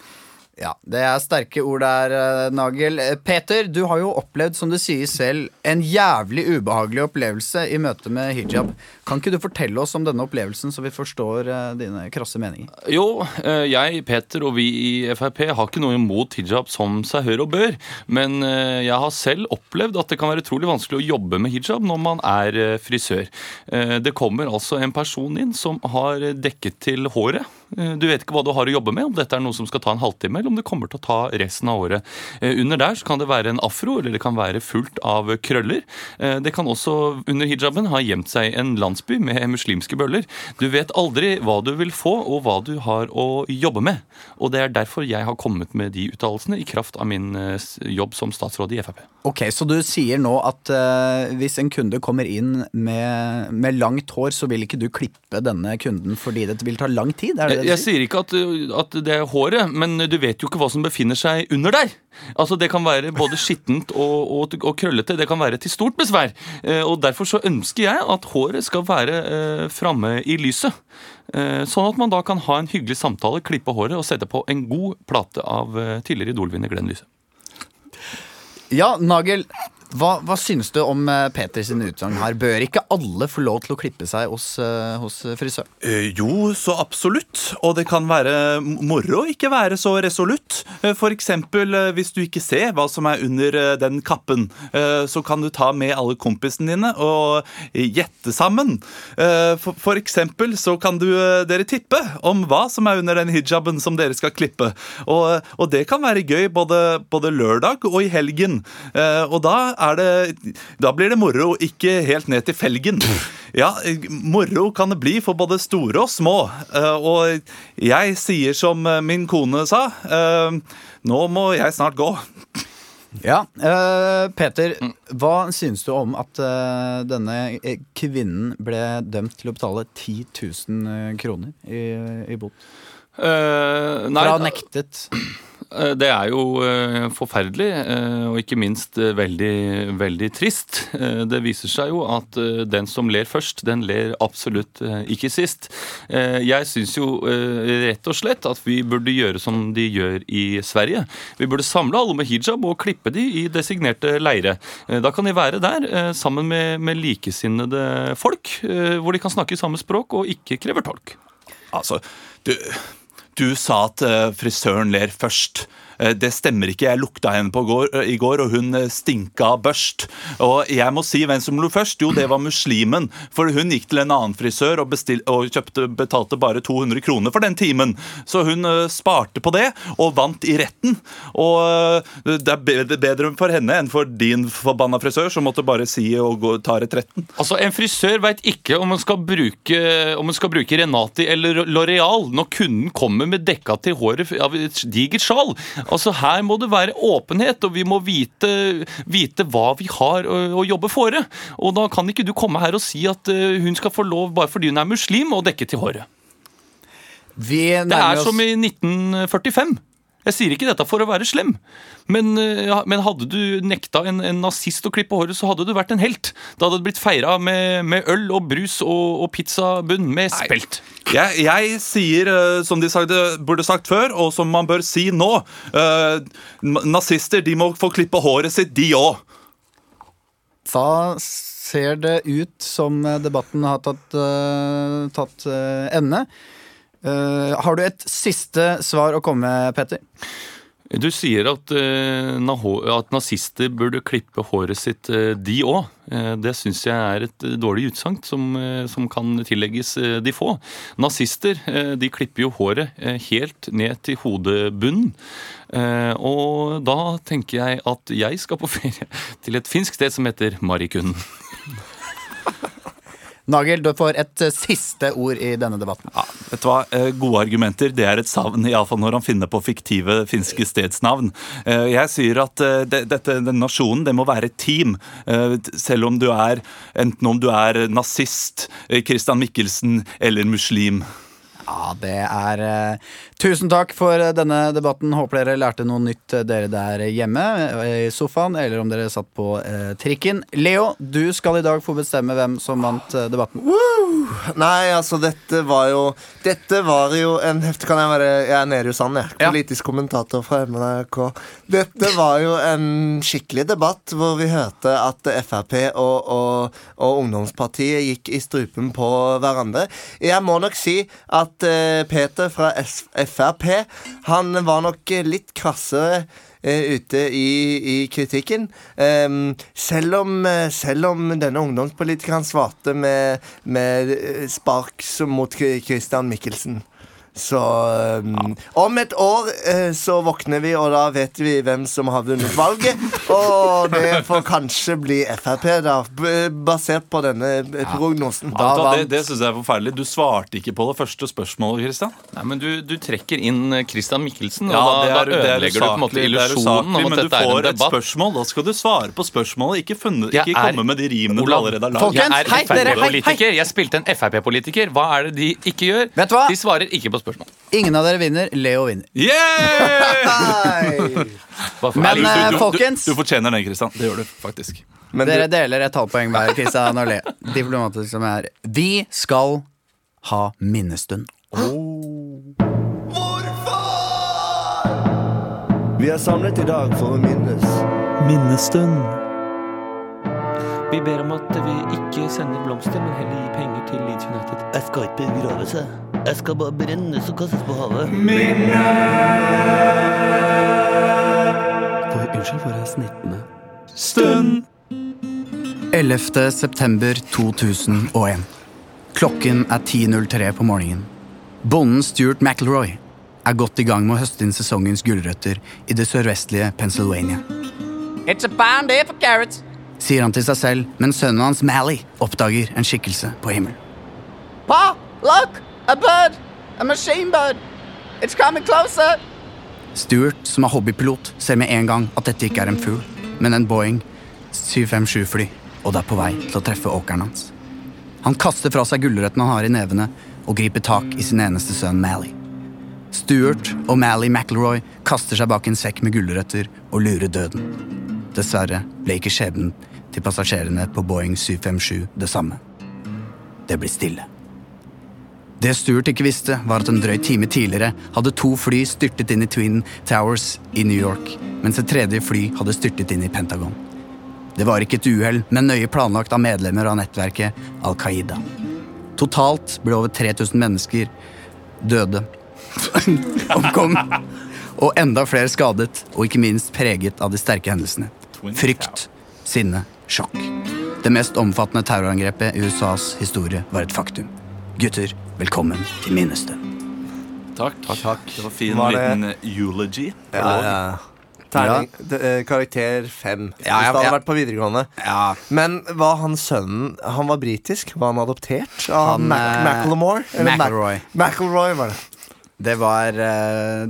Ja, Det er sterke ord der, eh, Nagel. Eh, Peter, du har jo opplevd, som du sier selv, en jævlig ubehagelig opplevelse i møte med hijab. Kan ikke du fortelle oss om denne opplevelsen, så vi forstår eh, dine krasse meninger? Jo, jeg, Peter og vi i Frp har ikke noe imot hijab som seg hør og bør. Men jeg har selv opplevd at det kan være utrolig vanskelig å jobbe med hijab når man er frisør. Det kommer altså en person inn som har dekket til håret. Eh, Du vet ikke hva du har å jobbe med, om dette er noe som skal ta en halvtime, eller om det kommer til å ta resten av året. Eh, Under der så kan det være en afro, eller det kan være fullt av krøller. Eh, Det kan også under hijaben ha gjemt seg en landsby med muslimske bøller. Du vet aldri hva du vil få, og hva du har å jobbe med. Og det er derfor jeg har kommet med de uttalelsene i kraft av min jobb som statsråd i Frp. Ok, Så du sier nå at uh, hvis en kunde kommer inn med, med langt hår, så vil ikke du klippe denne kunden fordi det vil ta lang tid? Er det Jeg, jeg sier? ikke at, at det er håret, men du vet jo ikke hva som befinner seg under der. Altså Det kan være både skittent og, og, og krøllete. Det kan være til stort besvær. Eh, Og Derfor så ønsker jeg at håret skal være eh, framme i lyset. Eh, Sånn at man da kan ha en hyggelig samtale, klippe håret og sette på en god plate av tidligere Idol-vinner Glenn Lyse. Ja, Nagel, hva, hva syns du om eh, Peters utsagn her? Bør ikke alle få lov til å klippe seg hos, eh, hos? Eh, Jo, så absolutt. Og det kan være moro å ikke være så resolutt. F.eks. Hvis du ikke ser hva som er under den kappen, så kan du ta med alle kompisene dine og gjette sammen. F.eks. Så kan du, dere tippe om hva som er under den hijaben som dere skal klippe. Og, og det kan være gøy både, både lørdag og i helgen. Og da det Da blir det moro, ikke helt ned til felgen. Ja, moro kan det bli for både store og små. Eh, Og jeg sier som eh, min kone sa, eh, nå må jeg snart gå. Ja, eh, Peter, hva syns du om at denne kvinnen ble dømt til å betale 10 000 kroner i, i bot? Uh, nei, Fra nektet. Eh, Det er jo eh, forferdelig, eh, og ikke minst veldig, veldig trist. Det viser seg jo at den som ler først, den ler absolutt ikke sist. Jeg syns jo rett og slett at vi burde gjøre som de gjør i Sverige. Vi burde samle alle med hijab og klippe de i designerte leire. Da kan de være der sammen med, med likesinnede folk, hvor de kan snakke samme språk og ikke krever tolk. Altså, du, du sa at eh, frisøren ler først. Eh, Det stemmer ikke. Jeg lukta henne på går, eh, i går, og hun eh, stinka børst. Og jeg må si hvem som lo først. Jo, det var muslimen. For hun gikk til en annen frisør og, bestil, og kjøpte, betalte bare 200 kroner for den timen. Så hun sparte på det og vant i retten. Og det er bedre for henne enn for din forbanna frisør, som måtte bare si og gå, ta retretten. Altså, En frisør veit ikke om hun skal bruke Om hun skal bruke Renati eller Loreal når kunden kommer med dekka til håret av et digert sjal. Altså, Her må det være åpenhet, og vi må vite, vite hva vi har å, å jobbe for. Og da kan ikke du komme her og si at eh, hun skal få lov bare fordi hun er muslim å dekke til håret. Det er oss som i 1945. Jeg sier ikke dette for å være slem, men, eh, ja, men hadde du nekta en, en nazist å klippe håret, så hadde du vært en helt. Da hadde det blitt feira med, med øl og brus og, og pizzabunn med spelt. Jeg, jeg sier, eh, som de sagde, burde sagt før, og som man bør si nå uh, Nazister de må få klippe håret sitt, de òg. Da ser det ut som debatten har tatt, uh, tatt uh, ende. Eh, har du et siste svar å komme med, Petter? Du sier at, eh, at nazister burde klippe håret sitt, eh, de òg. Det syns jeg er et dårlig utsagn som, som kan tillegges de få. Nazister de klipper jo håret helt ned til hodebunnen. Og da tenker jeg at jeg skal på ferie til et finsk sted som heter Marikunden. Nagel, du får et eh, siste ord i denne debatten. Ja, vet du hva? Eh, Gode argumenter det er et savn, iallfall når han finner på fiktive finske stedsnavn. Eh, Jeg sier at dette, den nasjonen det må være et team. Selv om du er enten om du er nazist, Christian Michelsen eller muslim. Ja, det er eh, Tusen takk for eh, denne debatten. Håper dere lærte noe nytt, eh, dere der hjemme i sofaen, eller om dere satt på eh, trikken. Leo, du skal i dag få bestemme hvem som vant eh, debatten. Nei, altså, dette var jo Dette var jo en heftig Kan jeg være Jeg er nede i Sand, jeg. Ja. Politisk kommentator fra MNRK. Dette var jo en skikkelig debatt hvor vi hørte at Frp og, og, og Ungdomspartiet gikk i strupen på hverandre. Jeg må nok si at eh, Peter fra Frp Han var nok litt krassere eh, ute i, i kritikken. Um, selv, om, eh, selv om denne ungdomspolitikeren svarte med, med eh, spark mot Christian Michelsen. Så em, Om et år uh, så våkner vi, og da vet vi hvem som har vunnet valget. Og det får kanskje bli Frp, da, b- basert på denne eh, prognosen. Da du det det syns jeg er forferdelig. Du svarte ikke på det første spørsmålet, Christian. Nei, men du, du trekker inn eh, Christian Michelsen, og Ja, da, det er- da er ødelegger du på en måte usaklig, det er illusjonen om at Men du får et spørsmål, da skal du svare på spørsmålet. Ikke, funnet, ikke er- komme med de rimene du allerede har lagd. Jeg er. Frp-politiker. Jeg spilte en Frp-politiker. Hva er det de ikke gjør? Vet du hva? De svarer ikke på spørsmål. Ingen av dere vinner. Leo vinner. Yeah! Men, Du- du- eh, du- folkens. Du, du fortjener den, Kristian. Det gjør du faktisk. Men Dere du, deler et halvt hver, Kristian og Le. Diplomatisk som jeg er. Vi skal ha minnestund. vi er samlet i dag for å minnes. Minnestund. Vi ber om at vi ikke sender blomster, men heller gir penger til Leeds United. Jeg skal ikke begrave seg. Jeg skal bare brennes og kastes på havet. Unnskyld, for jeg snittene. Stund. 11. september 2001. Klokken er 10.03 på morgenen. Bonden Stuart McElroy er godt i gang med å høste inn sesongens gulrøtter i det sørvestlige Pennsylvania. It's a fine day for carrots. Sier han til seg selv, men sønnen hans Mally oppdager en skikkelse på himmelen. Pa, look, a bird, a machine bird. It's coming closer. Stuart, som er hobbypilot, ser med en gang at dette ikke er en fugl, men en Boeing 757-fly, og det er på vei til å treffe åkeren hans. Han kaster fra seg gulrøttene han har i nevene, og griper tak i sin eneste sønn Mally. Stuart og Mally McElroy kaster seg bak en sekk med gulrøtter og lurer døden. Dessverre ble ikke skjebnen til passasjerene på Boeing 757 det samme. Det blir stille. Det Stuart ikke visste, var at en drøy time tidligere hadde to fly styrtet inn i Twin Towers i New York, mens et tredje fly hadde styrtet inn i Pentagon. Det var ikke et uhell, men nøye planlagt av medlemmer av nettverket Al Qaida. Totalt ble over 3000 mennesker døde, omkom, og enda flere skadet, og ikke minst preget av de sterke hendelsene. Frykt, sinne, sjokk. Det mest omfattende terrorangrepet i USAs historie var et faktum. Gutter, velkommen til minnestund. Takk. Det var fin Var det- liten eulogy. Ja, ja. Terning, d- eh, karakter fem. Hvis Ja, ja, det hadde vært på videregående. Ja, Men var han sønnen Han var britisk? Var han adoptert av Han, Mac McLemore? Eller McElroy. Mac-. McElroy var det. Det var eh,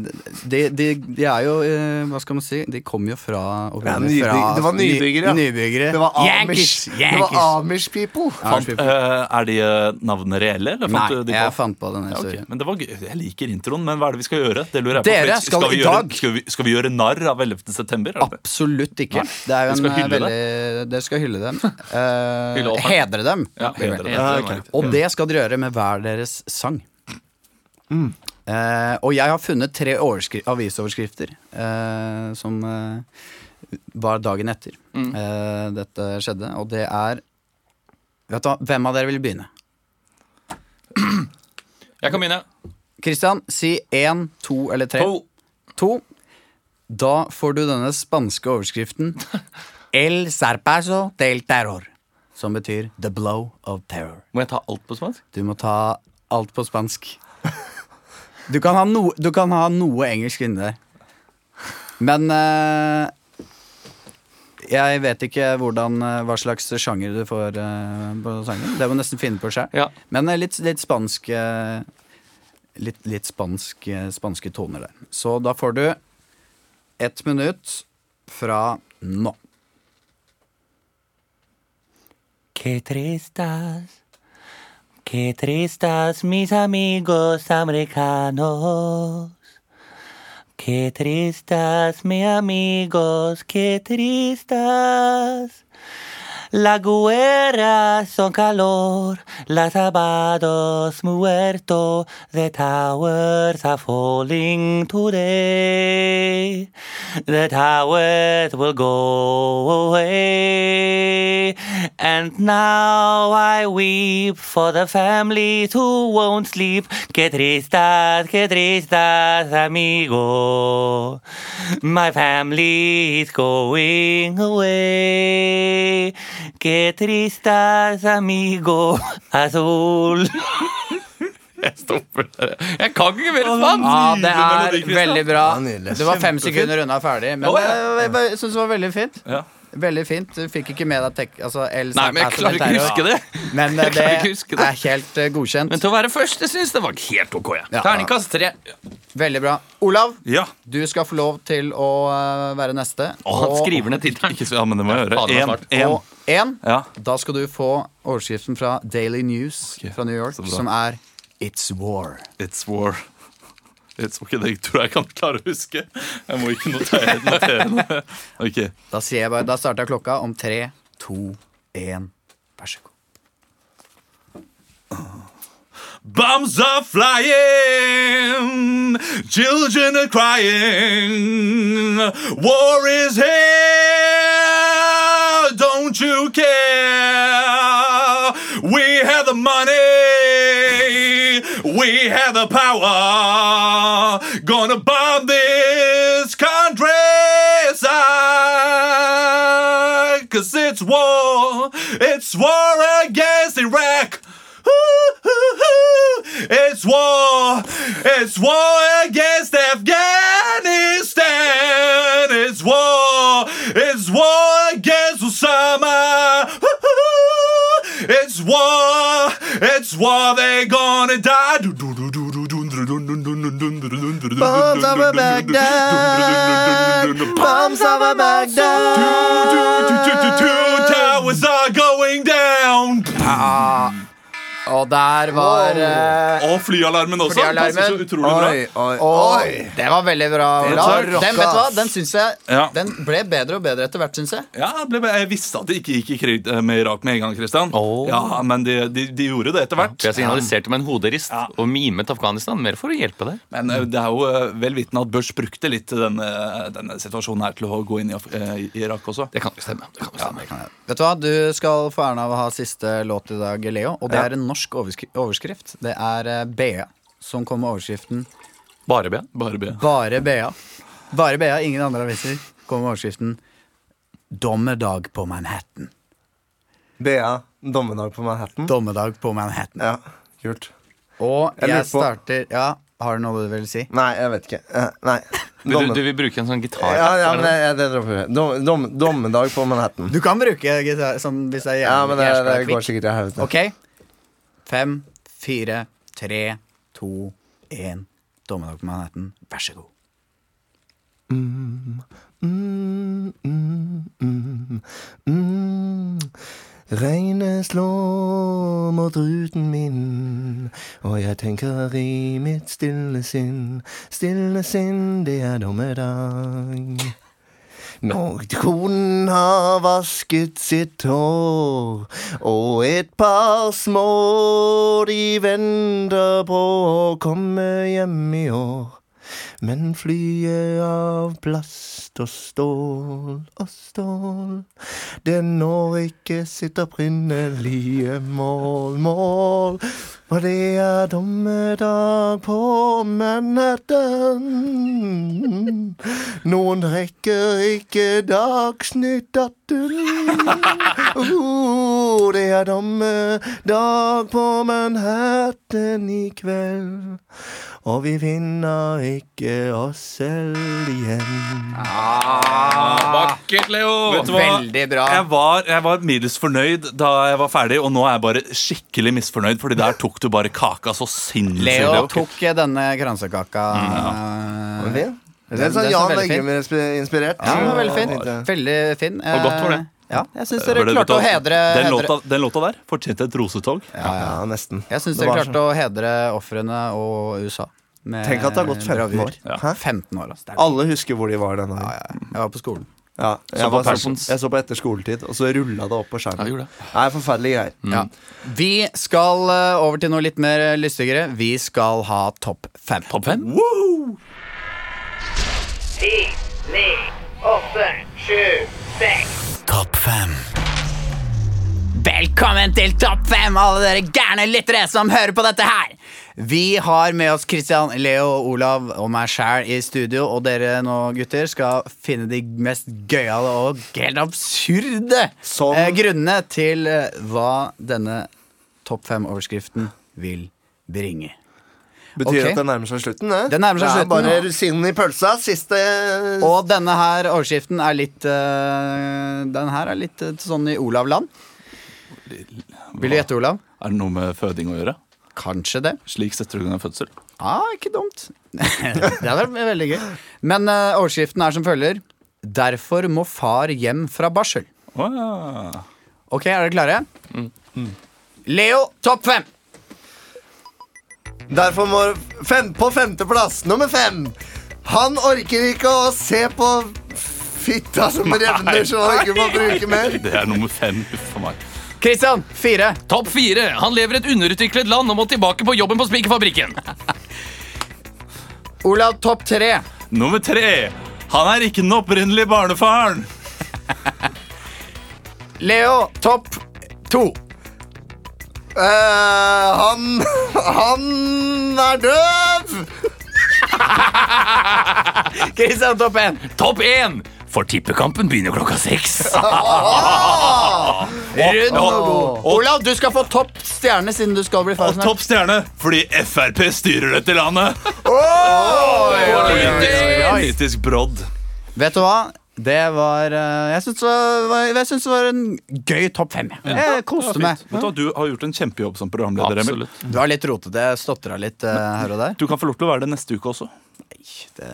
de, de, de er jo eh, Hva skal man si? De kom jo fra Ja, nybygg- det var nybyggere. Ny, nybyggere. Det var Yankees! Amish, det var Amish people. Fant, uh, er de navnene reelle? Eller fant Nei, du de på? jeg fant på denne Ja, okay. Men det var gøy. Jeg liker introen, men hva er det vi skal gjøre? Det lurer jeg på. Dere For skal vi gjøre, skal, vi, skal vi gjøre narr av 11. september? er det det? Absolutt ikke. Nei, Det er jo en skal eh, hylle Dere skal hylle dem. Uh, Hylle hedre dem. Ja, hedre dem. Ja, ok. Og det skal dere gjøre med hver deres sang. Eh, og jeg har funnet tre avisoverskrifter eh, som eh, var dagen etter eh, dette skjedde. Og det er Vet du hva, Hvem av dere vil begynne? Jeg kan begynne. Christian, si én, to eller tre. To. To. Da får du denne spanske overskriften El serpazo del terror. Som betyr The blow of terror. Må jeg ta alt på spansk? Du må ta alt på spansk. Du kan ha, no, du kan ha noe engelsk inni der. Men eh, jeg vet ikke hvordan, eh, hva slags sjanger du får eh, på sangen. Det må du nesten finne på sjøl. Ja. Men eh, litt, litt spansk eh, Litt, litt spansk, eh, spanske toner der. Så da får du ett minutt fra nå. Qué tristas, qué tristas mis amigos americanos. Qué tristas mis amigos, qué tristas. La guerra son calor, las abados muerto, the towers are falling today. The towers will go away. And now I weep for the families who won't sleep. Que tristas, que tristas, amigo. My family is going away. Que tristas, amigo. Azul. Jeg stopper der. Jeg kan ikke mer spansk! Ja, det er veldig bra. Du var fem sekunder unna ferdig, men Å, jeg, jeg syns det var veldig fint. Ja. Veldig fint. Du fikk ikke med deg tek... Altså, Nei, men jeg klarer ikke å huske det. Men eh, det det. er helt eh, godkjent. Men til å være først, jeg syns det var helt ok. Ja. Terningkast tre. Veldig bra. Olav, Ja. du skal få lov til å eh, være neste. Å, han skriver ned tittelen. Ja, men det må jeg gjøre. Fader, én, Ja. da skal du få overskriften fra Daily News fra New York, som er It's War. It's war. It's, ok, Det tror jeg kan klare å huske. Jeg må ikke notere, notere Okay. Ok. Da, jeg bare, da starter jeg klokka om tre, to, én. Vær så god. Bombs are flying, children are crying. War is here, you care? We have the money, we have the power. Gonna bomb this countryside, cause it's war, it's war against Iraq. It's war. It's war against It's war. It's war. They're gonna die. Bombs over Baghdad. Bombs over Baghdad. Two Towers are going down. Og der var eh, Og flyalarmen også. Flyalarmen. Passer så utrolig bra. Oi, oi, oi. det var veldig bra, Det Olav. var Den, vet du hva? Den syns jeg Ja. Den ble bedre og bedre etter hvert, syns jeg. Ja, jeg ble, jeg visste at de ikke gikk i krig eh, med Irak med en gang, Kristian. Åh. Ja, Men de, de, de gjorde det etter hvert. For jeg signaliserte med en hoderist Ja. og mimet Afghanistan mer for å hjelpe deg. Men eh, det er jo eh, vel vitende at Bush brukte litt denne, denne situasjonen her til å gå inn i, Af- eh, i Irak også. Det kan jo stemme. Det kan jo stemme. Vet du hva, Du skal få æren av å ha siste låt i dag, Leo. Og det er en norsk overskri overskrift. Det er BA Bea som kom med overskriften Bare BA? Bare BA. Bare Bea. Bare Bea, ingen andre aviser. Kom med overskriften Dommedag på Manhattan. Bea, dommedag på Manhattan. Dommedag på Manhattan. Ja, kult. Og Jeg jeg, starter Ja, har du noe du vil si? Nei, jeg vet ikke. Eh, Nei. Du, du, du vil bruke en sånn gitar? ja, ja, det men jeg, jeg, det dropper vi. Dom, dom, dommedag på Manhattan. Du kan bruke gitar sånn hvis jeg Ja, men det, det er går sikkert i hodet. Ok. Fem, fire, tre, to, én. Dommedag på Manhattan. Vær så god. Mm, mm, mm, mm. Regnet slår mot ruten min, og jeg tenker i mitt stille sinn. Stille sinn, det er dommedag. Når konen har vasket sitt hår, og et par små de venter på å komme hjem i år. Men flyet av plast og stål og stål, det når ikke sitt opprinnelige mål, mål. Og det er dommedag på Manhattan. Noen rekker ikke Dagsnytt 18. Uh, det er dommedag på Manhattan i kveld. Og vi finner ikke oss selv igjen. Vakkert, Leo! Vet du hva? Veldig bra. Jeg var, jeg var middels fornøyd da jeg var ferdig, og nå er jeg bare skikkelig misfornøyd, Fordi der tok du bare kaka så sinnssykt. Leo tok eh, denne kransekaka. Mm, det fin? Det Den- er sånn Jan. Eggum-inspirert. Ja, den var veldig fin. Veldig fin. Og godt for det. Eh, Ja, jeg syns dere klarte å hedre, den, låta, den låta der fortjente et rosetog. Ja, nesten. Jeg syns Det dere klarte å hedre ofrene og USA. med Tenk at det har gått 15 bravur. år. Hæ? 15 år, altså. Alle husker hvor de var denne Ja, ja. Jeg var på skolen. Ja, Så jeg, på var, så, jeg så på etter skoletid, og så rulla det opp på skjermen. Ja, det. er forferdelige greier. Ja. Vi skal eh, over til noe litt mer lystigere. Vi skal ha topp fem. Topp fem? Ti, ni, åtte, sju, seks. Topp fem. Velkommen til Topp fem, alle dere gærne lyttere som hører på dette her. Vi har med oss Christian, Leo, Olav og meg sjæl i studio, og dere nå, gutter, skal finne de mest gøyale og helt absurde Som- eh, grunnene til eh, hva denne topp fem-overskriften vil bringe. Betyr okay. at det nærmer seg slutten, det? Det nærmer seg er slutten, bare ja. rosinen i pølsa. Siste Og denne her overskriften er litt uh, Den her er litt uh, sånn i Olav-land. Vil du gjette, Olav? Er det noe med føding å gjøre? Kanskje det. Slik setter du i gang en fødsel? Ja, ikke dumt. det hadde vært veldig gøy. Men uh, overskriften er som følger. Derfor må far hjem fra barsel. Oh, ja. Ok, er dere klare? Leo, topp fem! Derfor må fem, På femteplass, nummer fem. Han orker ikke å se på fitta som revner, så han ikke må bruke mer. Det er nummer fem. for meg. Kristian, fire. Topp fire. Han lever i et underutviklet land og må tilbake på jobben på spikerfabrikken. Olav, topp tre. Nummer tre. Han er ikke den opprinnelige barnefaren. Leo, topp to. Eh, han Han er døv! Kristian, topp én. Topp én. For tippekampen begynner klokka seks. Rund og god. Olav, du skal få topp stjerne siden du skal bli far Og snart. topp stjerne fordi Frp styrer dette landet. Politisk brodd. Vet du hva? Det var eh, Jeg syns det det var en gøy topp fem. Jeg koste meg. Du har gjort en kjempejobb som programleder. Emil. Du har litt rotete. Jeg stotra litt eh, her og der. Du kan få lov til å være det neste uke også. Nei, Det,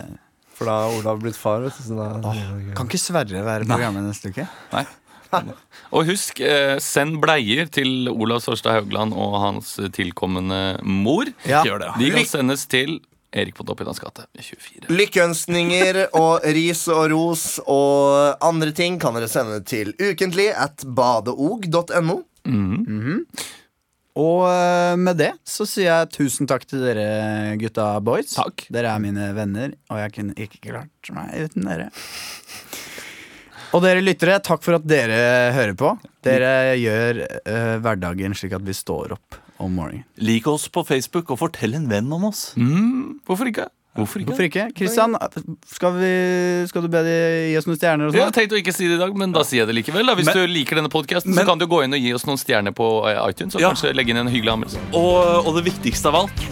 For da har Olav blitt far. Vet du, så da, kan ikke Sverre være programmet neste uke? Nei. Og husk, eh, send bleier til Olav Svarstad Haugland og hans tilkommende mor. Ja. Gjør det. De kan sendes til Erik på Doppidans gate 24. Lykkeønskninger og ris og ros og andre ting kan dere sende til ukentlig at badeog.no. Og eh, med det så sier jeg tusen takk til dere gutta boys. Takk. Dere er mine venner, og jeg kunne ikke klart meg uten dere. Og dere lyttere, takk for at dere hører på. Dere gjør uh, hverdagen slik at vi står opp om morgenen. Lik oss på Facebook og fortell en venn om oss. Mm, hvorfor ikke? Hvorfor ikke? Hvorfor ikke? Christian, skal, vi, skal, du be de gi oss noen stjerner? Og sånt? jeg har tenkt å ikke si det i dag, men da sier jeg det likevel. Hvis men, du liker denne podkasten, så kan du gå inn og gi oss noen stjerner på eh, iTunes. Og ja. kanskje legge inn en hyggelig anmeldelse og, og det viktigste av alt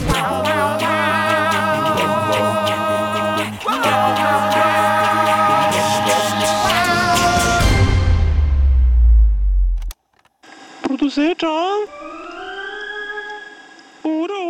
Produsert av Uno.